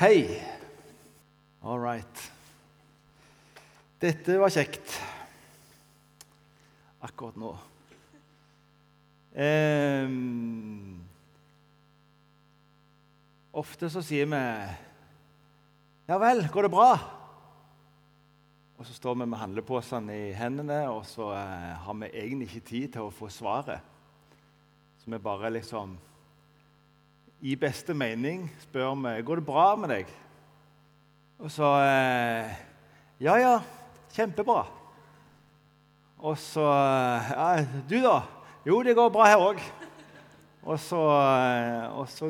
Hei. All right. Dette var kjekt akkurat nå. Ehm, ofte så sier vi Ja vel, går det bra? Og så står vi med handleposene i hendene, og så eh, har vi egentlig ikke tid til å få svaret. Så vi bare liksom I beste mening spør vi går det bra med deg. Og så eh, Ja, ja, kjempebra. Og så ja, Du, da? Jo, det går bra her òg. Og så, eh, og så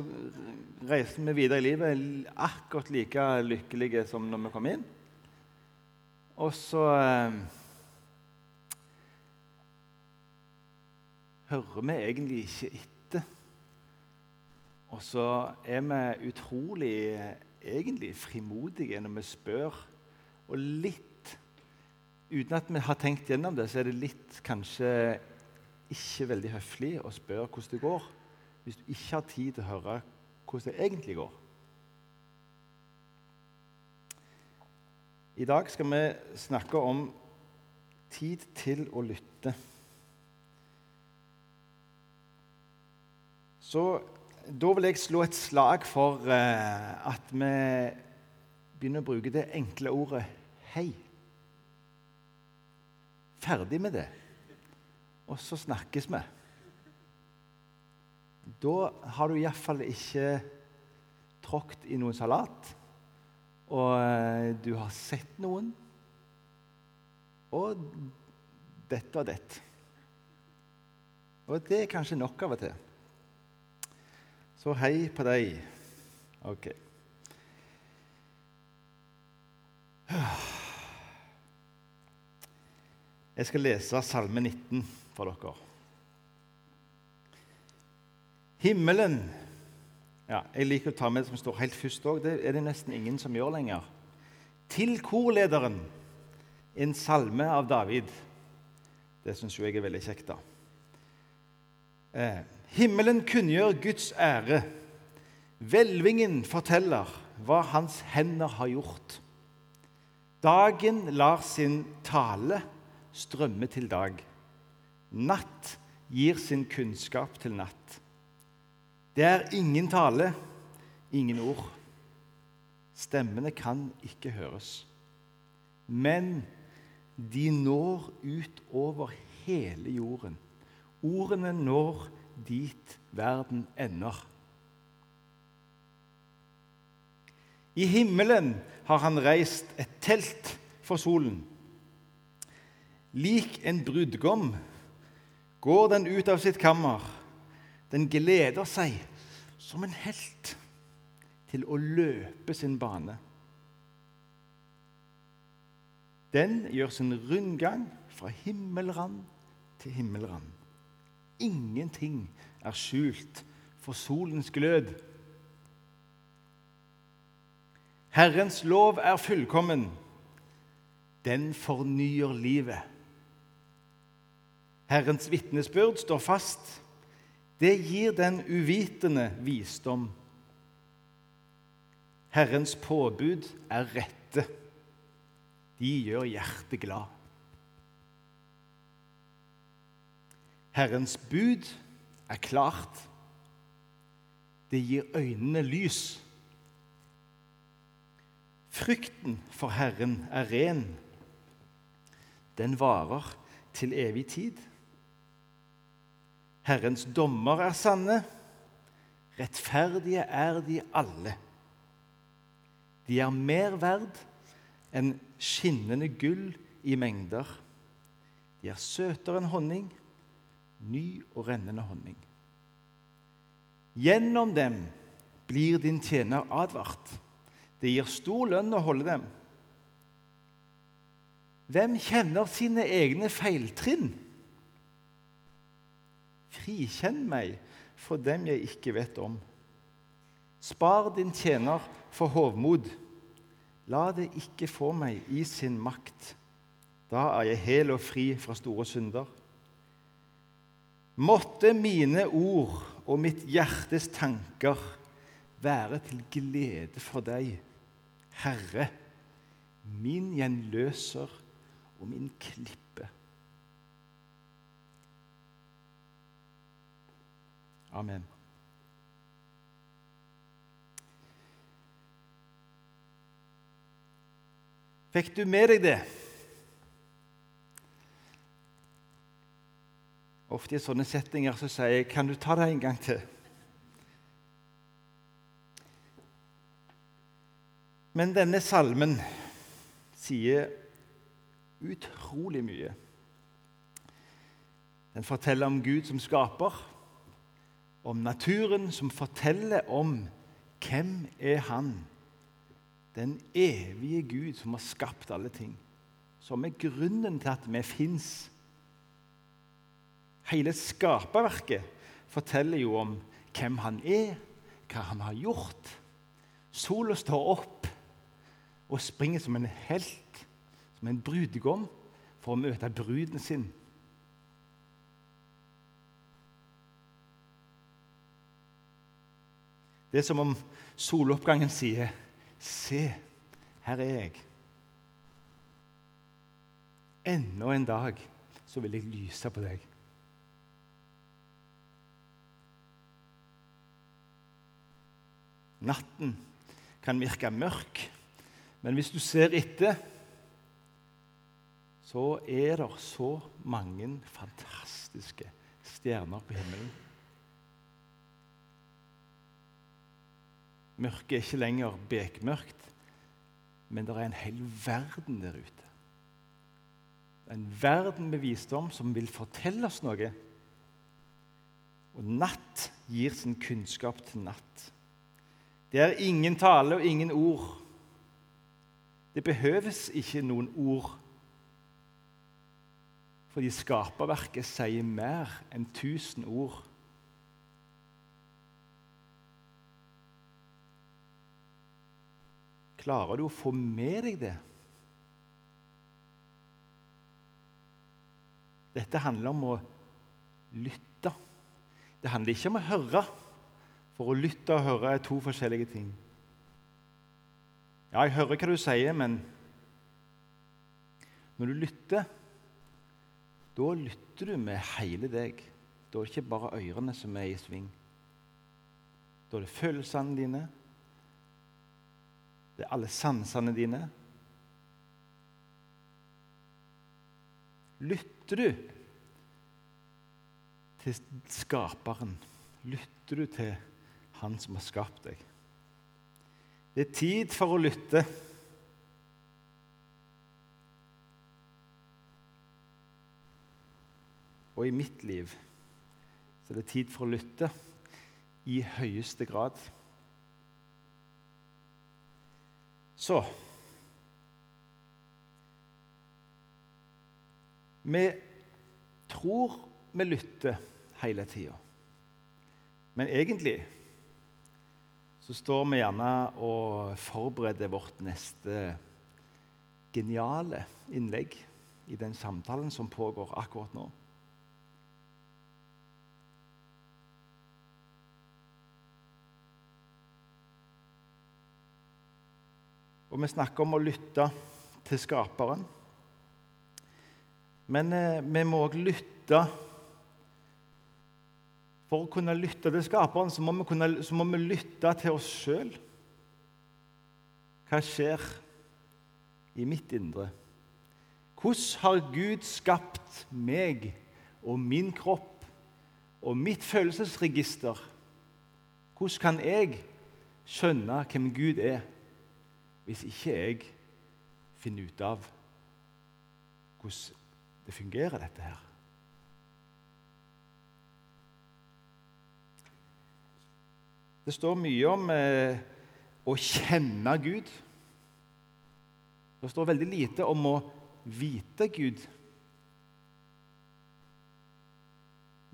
reiser vi videre i livet akkurat like lykkelige som når vi kom inn. Og så eh, hører vi egentlig ikke etter. Og så er vi utrolig egentlig frimodige når vi spør. Og litt uten at vi har tenkt gjennom det, så er det litt kanskje ikke veldig høflig å spørre hvordan det går, hvis du ikke har tid til å høre hvordan det egentlig går. I dag skal vi snakke om tid til å lytte. Så da vil jeg slå et slag for eh, at vi begynner å bruke det enkle ordet 'hei'. Ferdig med det. Og så snakkes vi. Da har du iallfall ikke tråkt i noen salat og eh, du har sett noen. Og dette og dette. Og det er kanskje nok av og til. Så hei på deg. Ok. Jeg skal lese Salme 19 for dere. Himmelen ja, jeg liker å ta med det som står helt først òg. Det er det nesten ingen som gjør lenger. Til korlederen, en salme av David. Det syns jo jeg er veldig kjekt, da. Eh, himmelen kunngjør Guds ære. Hvelvingen forteller hva hans hender har gjort. Dagen lar sin tale strømme til dag. Natt gir sin kunnskap til natt. Det er ingen tale, ingen ord. Stemmene kan ikke høres. Men de når ut over hele jorden. Ordene når dit verden ender. I himmelen har han reist et telt for solen. Lik en brudgom går den ut av sitt kammer. Den gleder seg som en helt til å løpe sin bane. Den gjør sin rundgang fra himmelrand til himmelrand. Ingenting er skjult for solens glød. Herrens lov er fullkommen. Den fornyer livet. Herrens vitnesbyrd står fast det gir den uvitende visdom. Herrens påbud er rette. De gjør hjertet glad. Herrens bud er klart. Det gir øynene lys. Frykten for Herren er ren. Den varer til evig tid. Herrens dommer er sanne. Rettferdige er de alle. De er mer verd enn skinnende gull i mengder. De er søtere enn honning, ny og rennende honning. Gjennom dem blir din tjener advart. Det gir stor lønn å holde dem. Hvem kjenner sine egne feiltrinn? Frikjenn meg for dem jeg ikke vet om. Spar din tjener for hovmod. La det ikke få meg i sin makt. Da er jeg hel og fri fra store synder. Måtte mine ord og mitt hjertes tanker være til glede for deg, Herre, min gjenløser og min klippe. Amen. Fikk du med deg det? Ofte i sånne settinger så sier jeg 'Kan du ta det en gang til?' Men denne salmen sier utrolig mye. Den forteller om Gud som skaper, om naturen som forteller om hvem er Han den evige Gud som har skapt alle ting, som er grunnen til at vi fins. Hele skaperverket forteller jo om hvem han er, hva han har gjort. Sola står opp og springer som en helt, som en brudgom, for å møte bruden sin. Det er som om soloppgangen sier Se, her er jeg. Enda en dag så vil jeg lyse på deg. Natten kan virke mørk, men hvis du ser etter, så er det så mange fantastiske stjerner på himmelen. Mørket er ikke lenger bekmørkt, men det er en hel verden der ute. En verden med visdom som vil fortelle oss noe. Og natt gir sin kunnskap til natt. Det er ingen tale og ingen ord. Det behøves ikke noen ord. Fordi skaperverket sier mer enn tusen ord. Klarer du å få med deg det? Dette handler om å lytte. Det handler ikke om å høre. For å lytte og høre er to forskjellige ting. Ja, jeg hører hva du sier, men når du lytter, da lytter du med hele deg. Da er det ikke bare ørene som er i sving. Da er det følelsene dine, det er alle sansene dine. Lytter du til Skaperen? Lytter du til Han som har skapt deg? Det er tid for å lytte. Og i mitt liv så er det tid for å lytte i høyeste grad. Så Vi tror vi lytter hele tida. Men egentlig så står vi gjerne og forbereder vårt neste geniale innlegg i den samtalen som pågår akkurat nå. Og vi snakker om å lytte til Skaperen. Men eh, vi må òg lytte For å kunne lytte til Skaperen så må vi, kunne, så må vi lytte til oss sjøl. Hva skjer i mitt indre? Hvordan har Gud skapt meg og min kropp og mitt følelsesregister? Hvordan kan jeg skjønne hvem Gud er? hvis ikke jeg finner ut av hvordan det fungerer, dette her. Det står mye om eh, å kjenne Gud. Det står veldig lite om å vite Gud.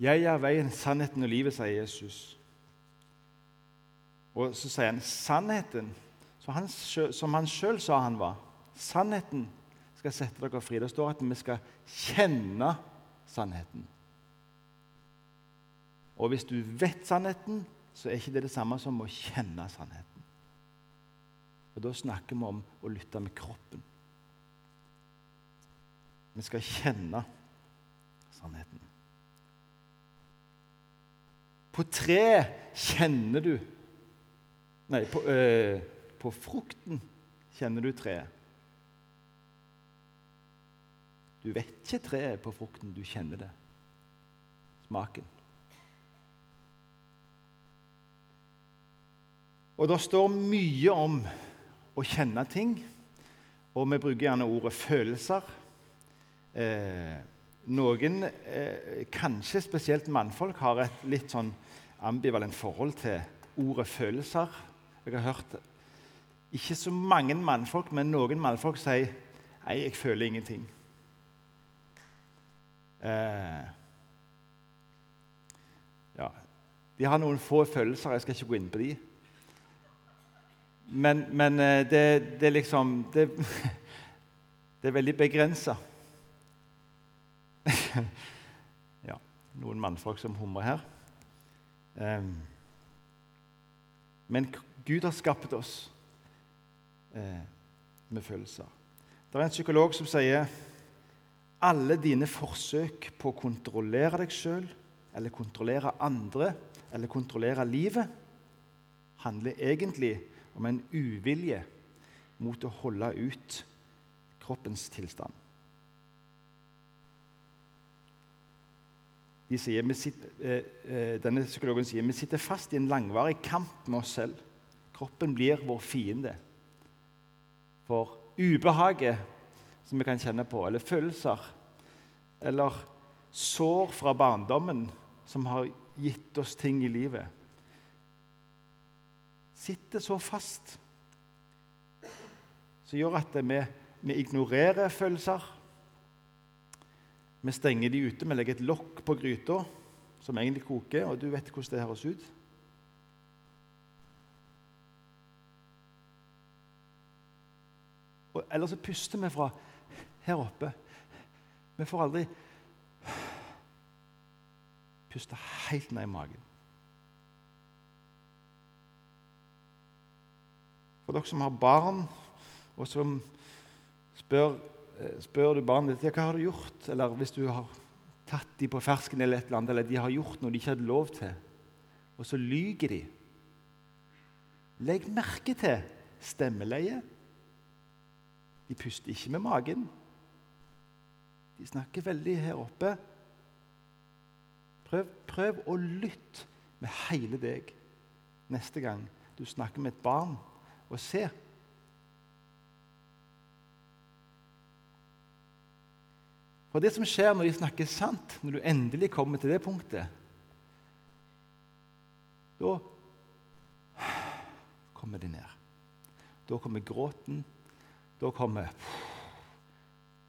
Jeg er veien, sannheten og livet, sier Jesus. Og så sier han sannheten han, som han sjøl sa han var. Sannheten skal sette dere fri. Det står at vi skal kjenne sannheten. Og hvis du vet sannheten, så er ikke det det samme som å kjenne sannheten. Og Da snakker vi om å lytte med kroppen. Vi skal kjenne sannheten. På tre kjenner du Nei, på, øh, på frukten kjenner du treet. Du vet ikke treet på frukten, du kjenner det. Smaken. Og det står mye om å kjenne ting, og vi bruker gjerne ordet følelser. Eh, noen, eh, kanskje spesielt mannfolk, har et litt sånn ambivalent forhold til ordet følelser. Jeg har hørt ikke så mange mannfolk, men noen mannfolk sier 'Nei, jeg føler ingenting'. Eh, ja, De har noen få følelser, jeg skal ikke gå inn på de. Men, men eh, det, det, er liksom Det, det er veldig begrensa. ja, noen mannfolk som humrer her. Um, men Gud har skapt oss eh, med følelser. Det er en psykolog som sier alle dine forsøk på å kontrollere deg sjøl eller kontrollere andre eller kontrollere livet handler egentlig om en uvilje mot å holde ut kroppens tilstand. De sier, sitter, eh, eh, denne psykologen sier vi sitter fast i en langvarig kamp med oss selv. Kroppen blir vår fiende. For ubehaget som vi kan kjenne på, eller følelser, eller sår fra barndommen som har gitt oss ting i livet, sitter så fast som gjør at vi, vi ignorerer følelser. Vi stenger de ute, vi legger et lokk på gryta som egentlig koker, og du vet hvordan det høres ut. Og ellers så puster vi fra her oppe. Vi får aldri puste helt ned i magen. For dere som har barn, og som spør, eh, spør du barnet ditt hva har du gjort, eller hvis du har tatt dem på fersken, eller et eller annet, eller de har gjort noe de ikke hadde lov til, og så lyger de Legg merke til stemmeleie de puster ikke med magen. De snakker veldig her oppe. Prøv, prøv å lytte med hele deg neste gang du snakker med et barn, og se. For det som skjer når de snakker sant, når du endelig kommer til det punktet Da kommer de ned. Da kommer gråten, da kommer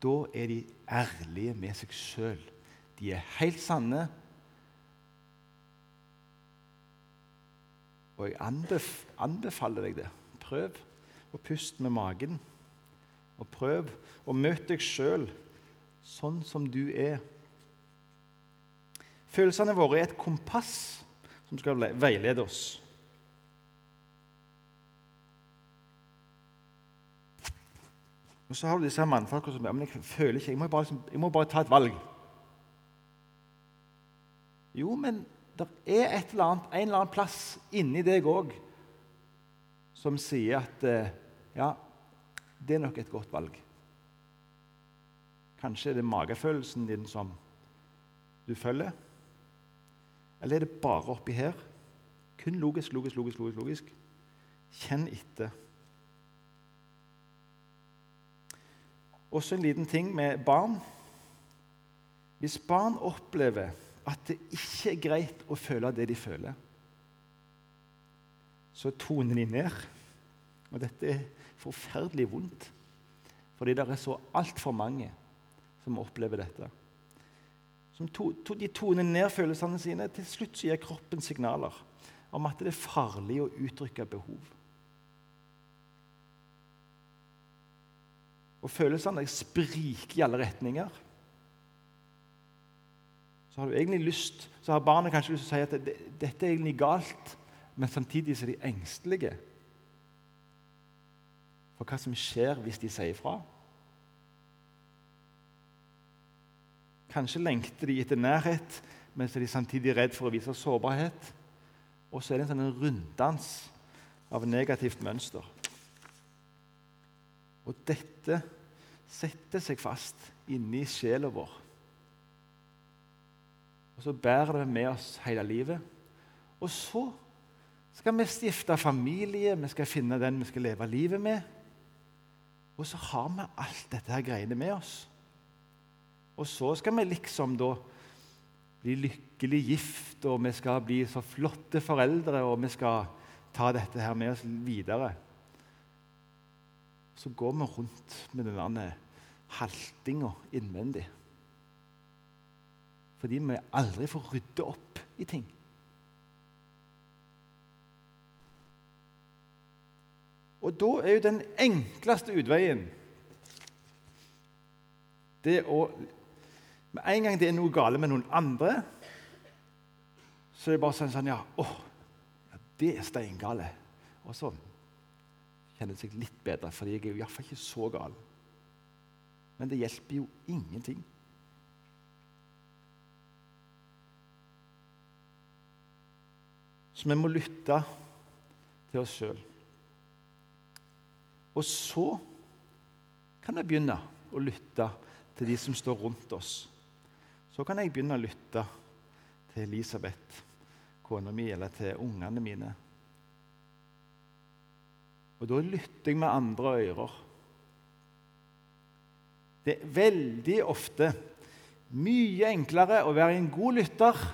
Da er de ærlige med seg sjøl. De er helt sanne. Og jeg anbef anbefaler deg det. Prøv å puste med magen. Og prøv å møte deg sjøl sånn som du er. Følelsene våre er et kompass som skal veilede oss. Og så har du disse mannfolka som men jeg føler ikke, jeg må, bare, liksom, jeg må bare ta et valg. Jo, men det er eller annet, en eller annen plass inni deg òg som sier at eh, ja, det er nok et godt valg. Kanskje er det magefølelsen din som du følger? Eller er det bare oppi her? Kun logisk, logisk, logisk, logisk. logisk. Kjenn etter. Også en liten ting med barn. Hvis barn opplever at det ikke er greit å føle det de føler, så toner de ned. Og dette er forferdelig vondt, fordi det er så altfor mange som opplever dette. To, to, de toner ned følelsene sine. Til slutt gir kroppen signaler om at det er farlig å uttrykke behov. og følelsene spriker i alle retninger, så har du lyst, så har barnet kanskje lyst til å si at det, dette er egentlig galt, men samtidig er de engstelige for hva som skjer hvis de sier fra. Kanskje lengter de etter nærhet, men så er de samtidig redd for å vise sårbarhet. Og så er det en sånn runddans av negativt mønster. Og dette setter seg fast inni sjela vår. Og så bærer det med oss hele livet. Og så skal vi stifte familie, vi skal finne den vi skal leve livet med. Og så har vi alt dette her greiene med oss. Og så skal vi liksom da bli lykkelig gift, og vi skal bli så flotte foreldre, og vi skal ta dette her med oss videre. Så går vi rundt med denne haltinga innvendig. Fordi vi aldri får rydde opp i ting. Og da er jo den enkleste utveien det å Med en gang det er noe gale med noen andre, så er det bare sånn, sånn Ja, åh, ja, det er steingale. Og så kjenner det seg litt bedre, for jeg er jo iallfall ikke så gal. Men det hjelper jo ingenting. Så vi må lytte til oss sjøl. Og så kan jeg begynne å lytte til de som står rundt oss. Så kan jeg begynne å lytte til Elisabeth, kona mi, eller til ungene mine. Og da lytter jeg med andre ører. Det er veldig ofte mye enklere å være en god lytter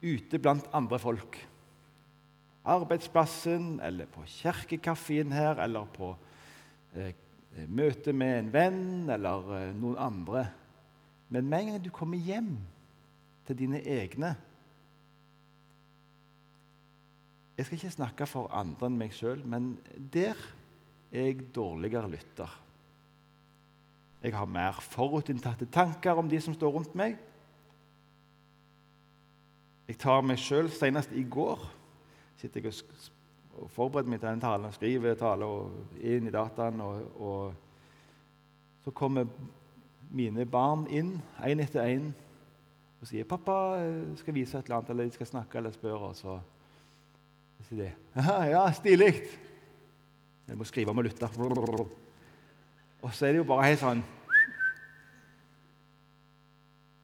ute blant andre folk. Arbeidsplassen, eller på kirkekaffen her, eller på eh, møte med en venn eller eh, noen andre. Men med en gang du kommer hjem til dine egne Jeg skal ikke snakke for andre enn meg sjøl, men der er jeg dårligere lytter. Jeg har mer forutinntatte tanker om de som står rundt meg. Jeg tar meg sjøl Senest i går sitter jeg og forbereder meg til den talen og skriver tale og inn i dataen. Og, og så kommer mine barn inn, én etter én, og sier 'Pappa skal vise et eller annet', eller de skal snakke eller spørre. Og så sier de 'Ja, stilig'. Jeg må skrive om og lytte. Og så er det jo bare helt sånn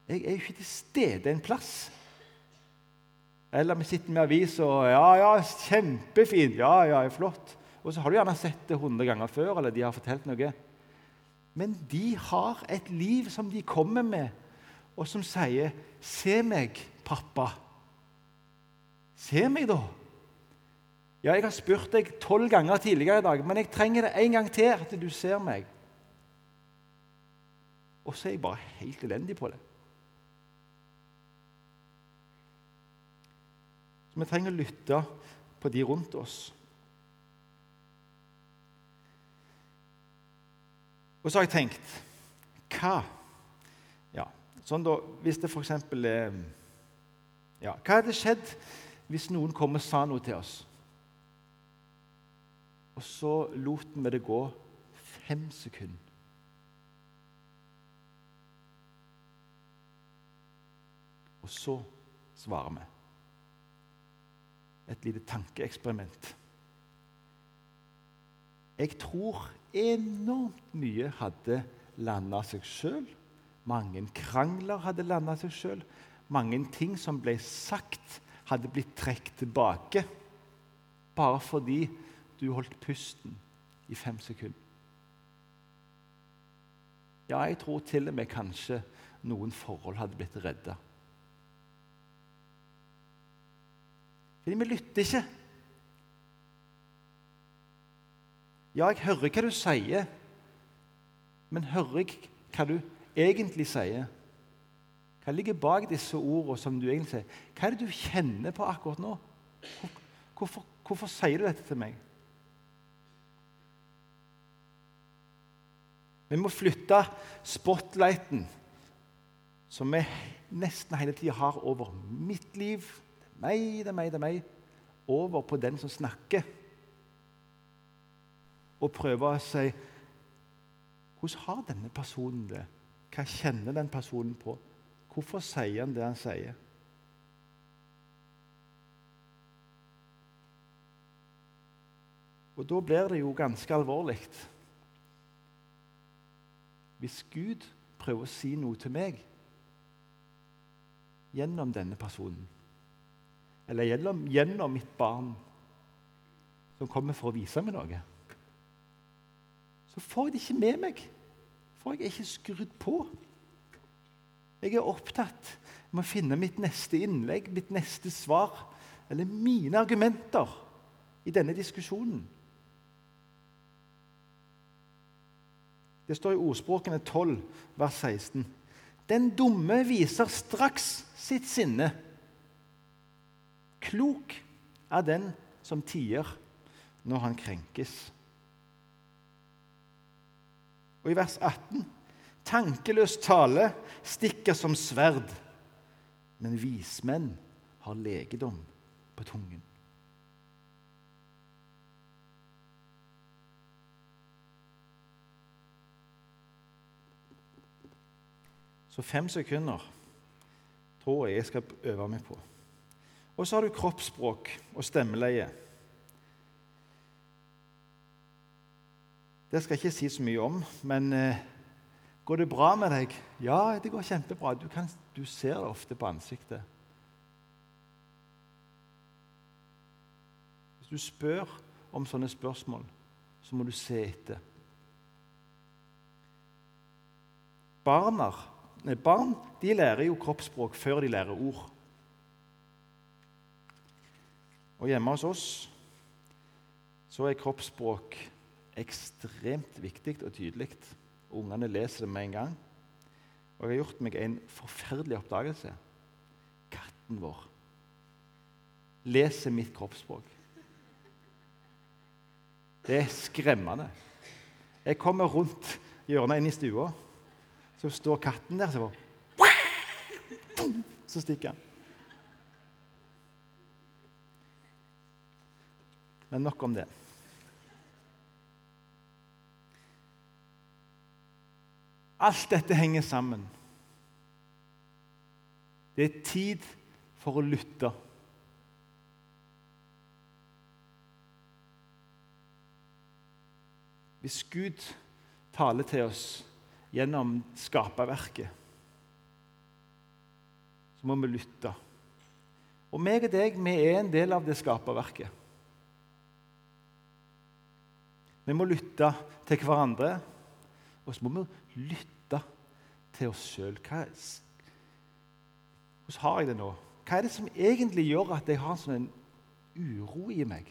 Jeg er jo ikke til stede en plass. Eller vi sitter med avis og 'Ja, ja, kjempefint. Ja, ja, flott.' Og så har du gjerne sett det hundre ganger før, eller de har fortalt noe. Men de har et liv som de kommer med, og som sier 'Se meg, pappa'. Se meg, da. Ja, jeg har spurt deg tolv ganger tidligere i dag, men jeg trenger det en gang til, at du ser meg. Og så er jeg bare helt elendig på det. Så vi trenger å lytte på de rundt oss. Og så har jeg tenkt Hva ja, sånn da, Hvis det f.eks. Ja, hva hadde skjedd hvis noen kom og sa noe til oss? Og så lot vi det gå fem sekunder. Og så svarer vi. Et lite tankeeksperiment. Jeg tror enormt mye hadde landa seg sjøl. Mange krangler hadde landa seg sjøl. Mange ting som ble sagt, hadde blitt trukket tilbake. Bare fordi du holdt pusten i fem sekunder. Ja, jeg tror til og med kanskje noen forhold hadde blitt redda. Fordi vi lytter ikke. Ja, jeg hører hva du sier, men hører jeg hva du egentlig sier? Hva ligger bak disse ordene som du egentlig sier? Hva er det du kjenner på akkurat nå? Hvorfor, hvorfor sier du dette til meg? Vi må flytte spotlighten som vi nesten hele tida har over mitt liv. Meg, det er meg, det er meg. over på den som snakker, og prøve å si Hvordan har denne personen det? Hva kjenner den personen på? Hvorfor sier han det han sier? Og da blir det jo ganske alvorlig. Hvis Gud prøver å si noe til meg gjennom denne personen, eller gjennom, gjennom mitt barn som kommer for å vise meg noe, så får jeg det ikke med meg. For jeg er ikke skrudd på. Jeg er opptatt med å finne mitt neste innlegg, mitt neste svar, eller mine argumenter i denne diskusjonen. Det står i ordspråkene 12, vers 16. Den dumme viser straks sitt sinne. Klok er den som tier når han krenkes. Og i vers 18.: Tankeløs tale stikker som sverd, men vismenn har legedom på tungen. Så fem sekunder tror jeg jeg skal øve meg på. Og så har du kroppsspråk og stemmeleie. Det skal jeg ikke si så mye om, men eh, går det bra med deg? Ja, det går kjempebra. Du, kan, du ser det ofte på ansiktet. Hvis du spør om sånne spørsmål, så må du se etter. Barna Barn lærer jo kroppsspråk før de lærer ord. Og hjemme hos oss så er kroppsspråk ekstremt viktig og tydelig. Ungene leser det med en gang. Og jeg har gjort meg en forferdelig oppdagelse. Katten vår leser mitt kroppsspråk. Det er skremmende. Jeg kommer rundt hjørnet inn i stua. Så står katten der, så, så stikker han. Men nok om det. Alt dette henger sammen. Det er tid for å lytte. Hvis Gud taler til oss gjennom skaperverket, så må vi lytte. Og meg og deg, vi er en del av det skaperverket. Vi må lytte til hverandre, og så må vi lytte til oss sjøl. Hvordan har jeg det nå? Hva er det som egentlig gjør at jeg har en sånn uro i meg?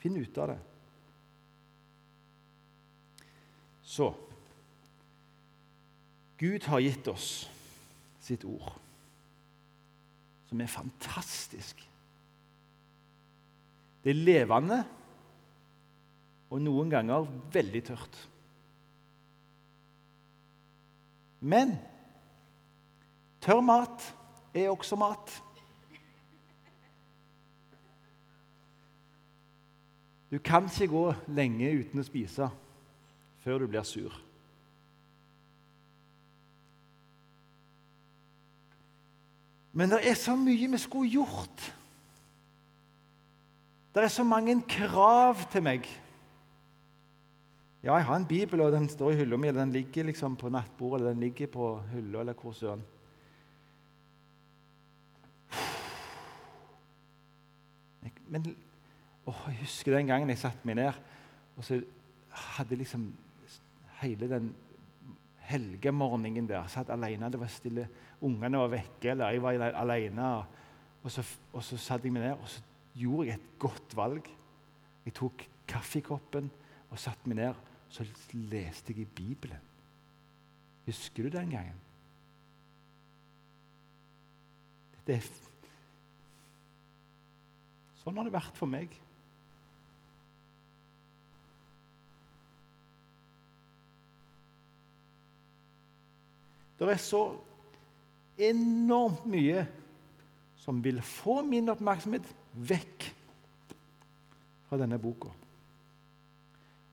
Finn ut av det. Så Gud har gitt oss sitt ord, som er fantastisk. Det er levende og noen ganger veldig tørt. Men tørr mat er også mat. Du kan ikke gå lenge uten å spise før du blir sur. Men det er så mye vi skulle gjort. Det er så mange krav til meg. Ja, jeg har en bibel, og den står i hylla mi, eller den ligger liksom på nattbordet, eller den ligger på hylla, eller hvor søren. Men å, jeg husker den gangen jeg satte meg ned, og så hadde liksom hele den helgemorgenen der. Satt alene, det var stille. Ungene var vekke, eller jeg var alene. Og så, og så satte jeg meg ned, og så gjorde jeg et godt valg. Jeg tok kaffekoppen og satte meg ned. Så leste jeg i Bibelen. Husker du den gangen? Det, sånn har det vært for meg. Det er så enormt mye som vil få min oppmerksomhet vekk fra denne boka.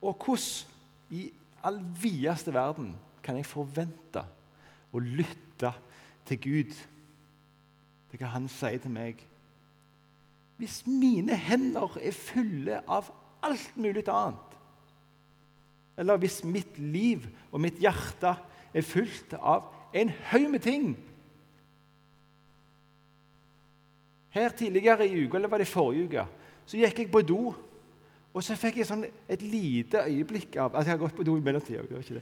Og hvordan i all videste verden kan jeg forvente å lytte til Gud, til hva Han sier til meg, hvis mine hender er fulle av alt mulig annet? Eller hvis mitt liv og mitt hjerte er fullt av en haug med ting Her tidligere i uka, eller var det forrige uke, så gikk jeg på do. Og så fikk jeg sånn et lite øyeblikk av Altså, jeg har gått på do i mellomtida.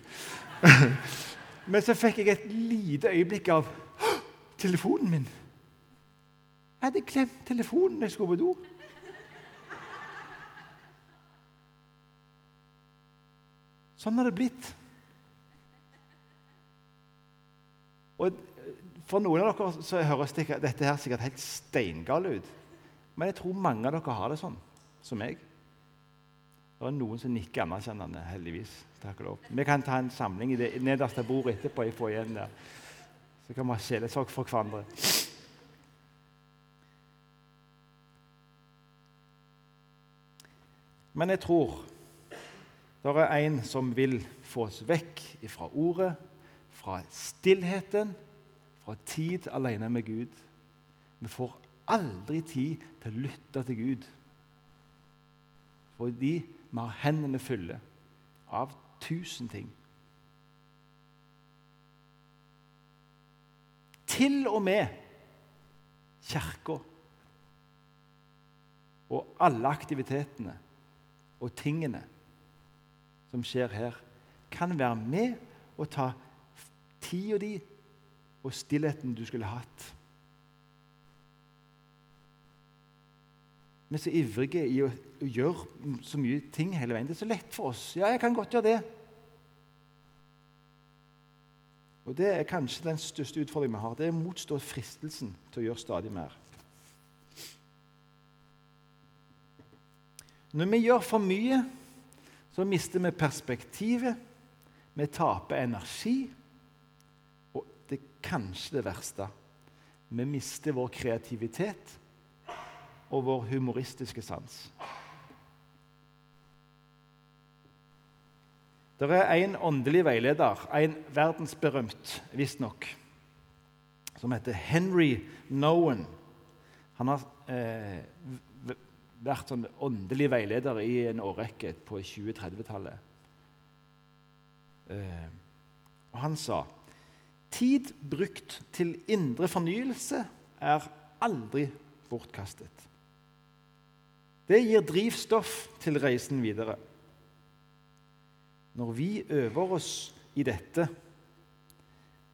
Men så fikk jeg et lite øyeblikk av telefonen min. Jeg hadde glemt telefonen da jeg skulle på do. Sånn har det blitt. Og For noen av dere så høres dette her sikkert helt steingal ut. Men jeg tror mange av dere har det sånn som meg. Det er noen som nikker anerkjennende, heldigvis. Takk og lov. Vi kan ta en samling i det nederste bordet etterpå. i foajeen der. Så kan vi ha sjelesorg for hverandre. Men jeg tror det er en som vil få oss vekk fra ordet, fra stillheten, fra tid alene med Gud. Vi får aldri tid til å lytte til Gud fordi vi har hendene fulle av tusen ting. Til og med kirka og alle aktivitetene og tingene som skjer her, kan være med og ta tida di og stillheten du skulle hatt. Vi er så ivrige i å, gjøre så mye ting hele veien. Det er så lett for oss. Ja, jeg kan godt gjøre det. Og Det er kanskje den største utfordringen vi har. Det er å motstå fristelsen til å gjøre stadig mer. Når vi gjør for mye, så mister vi perspektivet, vi taper energi, det er kanskje det verste vi mister vår kreativitet og vår humoristiske sans. Det er en åndelig veileder, en verdensberømt visstnok, som heter Henry Nowen. Han har eh, vært sånn åndelig veileder i en årrekke på 2030-tallet. Eh, og han sa tid brukt til indre fornyelse er aldri bortkastet. Det gir drivstoff til reisen videre. Når vi øver oss i dette,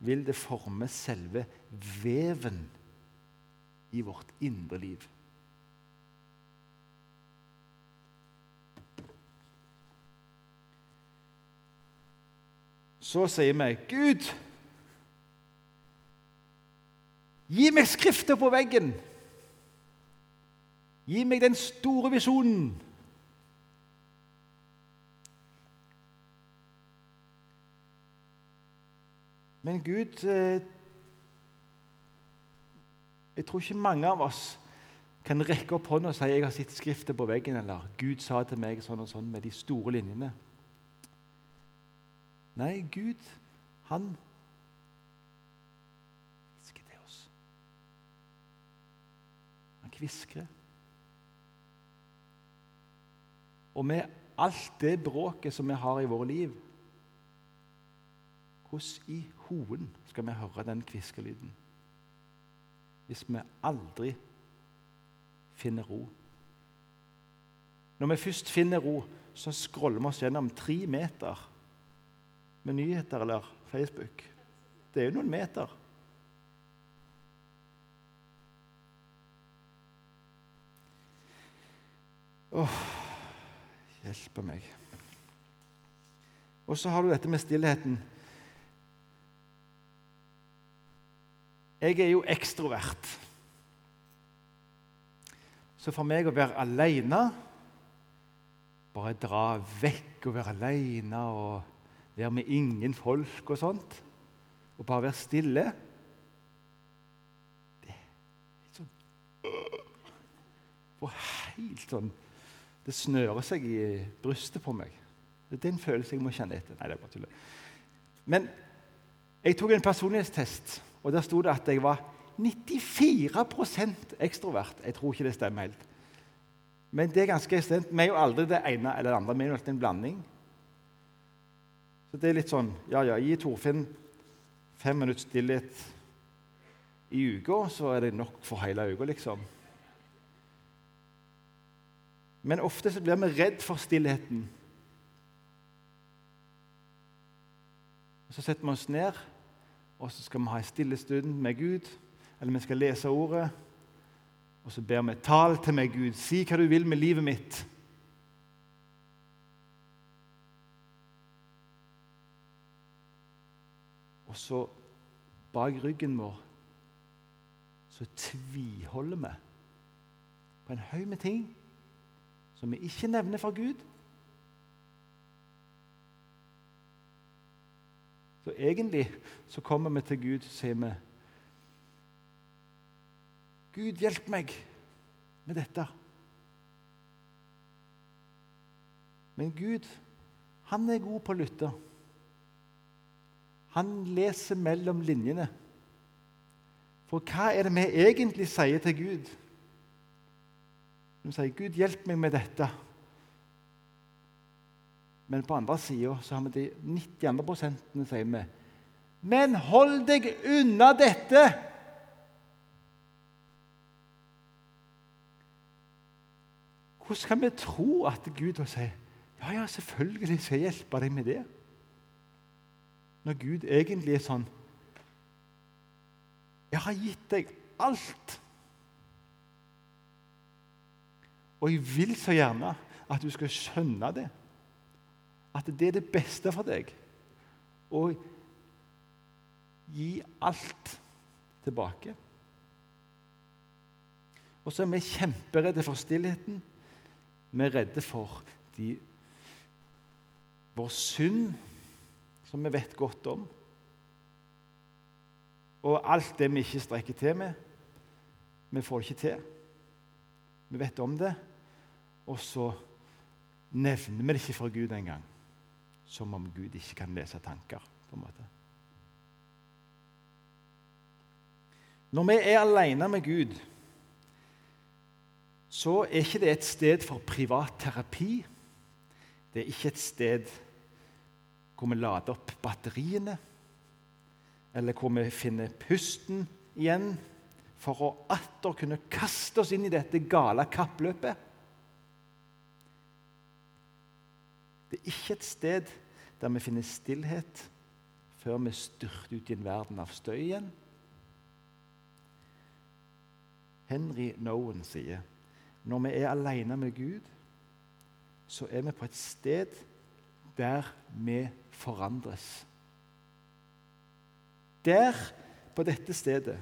vil det forme selve veven i vårt indre liv. Så sier vi, 'Gud, gi meg skrifter på veggen.' 'Gi meg den store visjonen.' Men Gud eh, Jeg tror ikke mange av oss kan rekke opp hånda og si 'jeg har sett skrifter på veggen', eller 'Gud sa til meg sånn og sånn', med de store linjene. Nei, Gud, han kviskrer. Og med alt det bråket som vi har i våre liv Hvordan i hoen skal vi høre den kviskelyden hvis vi aldri finner ro? Når vi først finner ro, så scroller vi oss gjennom tre meter med nyheter eller Facebook. Det er jo noen meter. Åh, hjelpe meg. Og så har du dette med stillheten. Jeg er jo ekstrovert. Så for meg å være aleine Bare dra vekk og være aleine og være med ingen folk og sånt Og bare være stille Det er litt sånn Får helt sånn det snører seg i brystet på meg. Det er den følelsen jeg må kjenne etter. Nei, det er bare tull. Men jeg tok en personlighetstest, og der sto det at jeg var 94% ekstrovert. Jeg tror ikke det stemmer helt. Men det er ganske ekstremt. Vi er jo aldri det ene eller det andre. Vi er jo alltid en blanding. Så det er litt sånn Ja, ja, gi Torfinn fem minutter stillhet i uka, så er det nok for hele uka, liksom. Men ofte så blir vi redd for stillheten. Så setter vi oss ned, og så skal vi ha en stille stund med Gud. Eller vi skal lese ordet, og så ber vi tal til meg, Gud. Si hva du vil med livet mitt. Og så bak ryggen vår så tviholder vi på en haug med ting som vi ikke nevner for Gud. Så egentlig så kommer vi til Gud og sier vi Gud, hjelp meg med dette. Men Gud, han er god på å lytte. Han leser mellom linjene. For hva er det vi egentlig sier til Gud? Vi sier 'Gud, hjelp meg med dette'. Men på andre sida har vi de 90 andre prosentene sier vi 'Men hold deg unna dette'. Hvordan kan vi tro at Gud vil si ja, ja, selvfølgelig skal jeg hjelpe deg med det? Når Gud egentlig er sånn Jeg har gitt deg alt. Og jeg vil så gjerne at du skal skjønne det. At det er det beste for deg. Å gi alt tilbake. Og så er vi kjemperedde for stillheten. Vi er redde for de, vår synd, som vi vet godt om. Og alt det vi ikke strekker til med, vi får det ikke til. Vi vet om det, og så nevner vi det ikke for Gud engang. Som om Gud ikke kan lese tanker. på en måte. Når vi er alene med Gud, så er ikke det et sted for privat terapi. Det er ikke et sted hvor vi lader opp batteriene, eller hvor vi finner pusten igjen for å atter kunne kaste oss inn i dette gale kappløpet. Det er ikke et sted der vi finner stillhet før vi styrter ut i en verden av støy igjen. Henry Nowen sier når vi er alene med Gud, så er vi på et sted der vi forandres. Der, på dette stedet,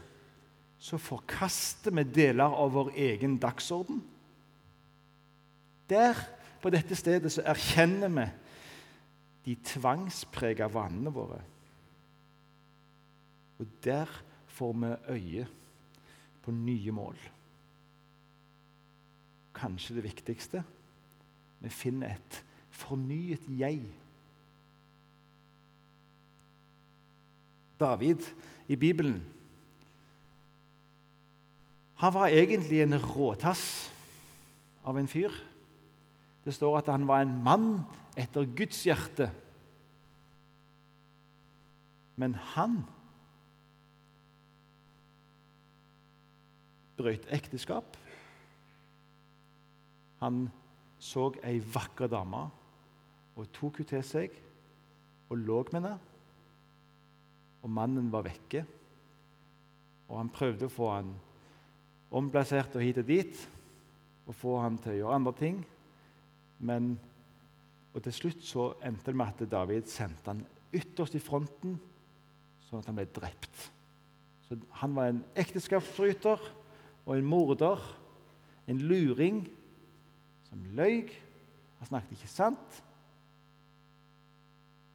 så forkaster vi deler av vår egen dagsorden. Der, på dette stedet, så erkjenner vi de tvangsprega vanene våre. Og der får vi øye på nye mål. Kanskje det viktigste vi finner et fornyet jeg. David i Bibelen han var egentlig en råtass av en fyr. Det står at han var en mann etter Guds hjerte. Men han brøt ekteskap. Han så ei vakker dame og tok henne til seg og lå med henne. Og mannen var vekke. Og han prøvde å få han omplassert og hit og dit og få han til å gjøre andre ting. Men, og til slutt så endte det med at David sendte han ytterst i fronten, sånn at han ble drept. Så Han var en ekteskapsbryter og en morder, en luring, som løy. Han snakket ikke sant.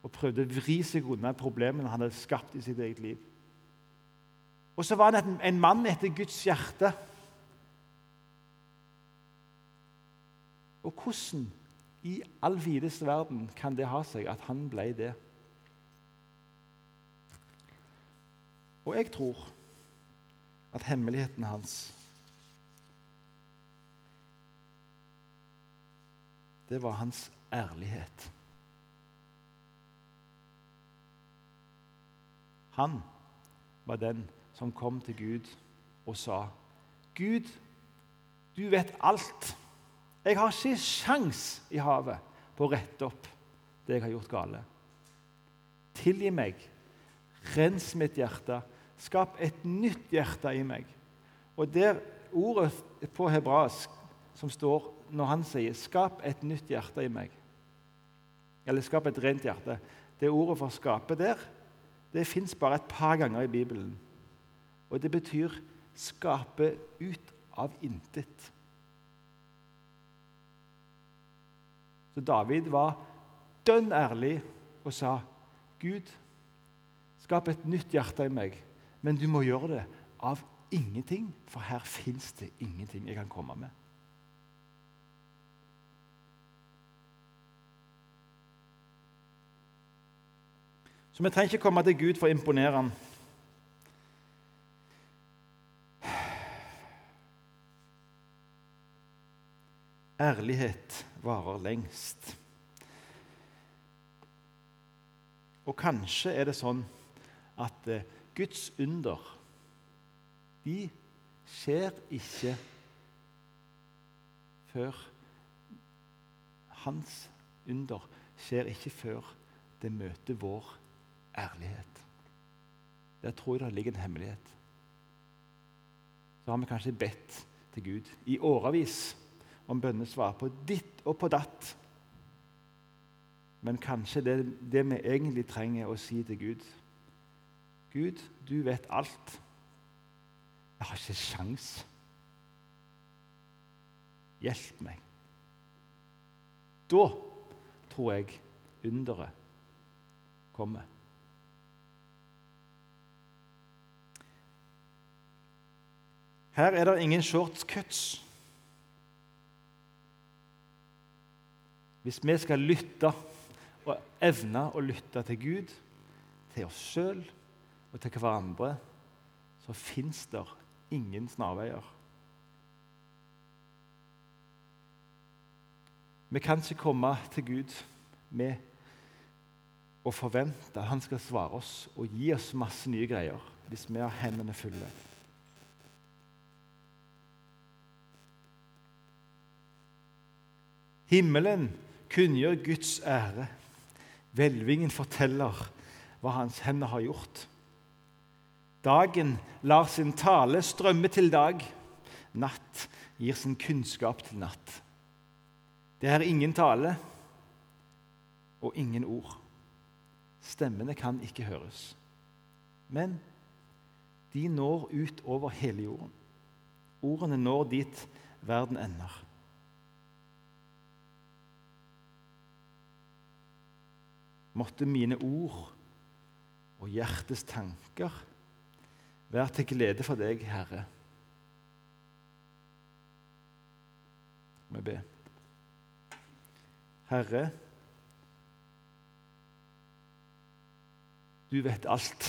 Og prøvde å vri seg unna problemene han hadde skapt i sitt eget liv. Og så var han en mann etter Guds hjerte. Og hvordan i all videste verden kan det ha seg at han ble det? Og jeg tror at hemmeligheten hans Det var hans ærlighet. Han var den som kom til Gud og sa, 'Gud, du vet alt.' 'Jeg har ikke sjans i havet på å rette opp det jeg har gjort gale.' 'Tilgi meg, rens mitt hjerte, skap et nytt hjerte i meg.' Og der ordet på hebraisk som står når han sier 'skap et nytt hjerte i meg', eller 'skap et rent hjerte', det ordet for skape der, det fins bare et par ganger i Bibelen. Og det betyr 'skape ut av intet'. Så David var dønn ærlig og sa, 'Gud, skap et nytt hjerte i meg, men du må gjøre det av ingenting, for her fins det ingenting jeg kan komme med.' Så vi trenger ikke komme til Gud for å imponere ham. Ærlighet varer lengst. Og kanskje er det sånn at eh, Guds under de skjer ikke før Hans under skjer ikke før det møter vår ærlighet. Der tror jeg det ligger en hemmelighet. Så har vi kanskje bedt til Gud i årevis om bønnesvar på ditt og på datt. Men kanskje det, det vi egentlig trenger å si til Gud Gud, du vet alt. Jeg har ikke sjans. Hjelp meg. Da tror jeg underet kommer. Her er det ingen shortcuts. Hvis vi skal lytte og evne å lytte til Gud, til oss sjøl og til hverandre, så fins det ingen snarveier. Vi kan ikke komme til Gud med å forvente at han skal svare oss og gi oss masse nye greier hvis vi har hendene fulle. Himmelen kunngjør Guds ære. Hvelvingen forteller hva hans hender har gjort. Dagen lar sin tale strømme til dag. Natt gir sin kunnskap til natt. Det er ingen tale og ingen ord. Stemmene kan ikke høres. Men de når ut over hele jorden. Ordene når dit verden ender. Måtte mine ord og hjertets tanker være til glede for deg, Herre. Vi ber. Herre, du vet alt.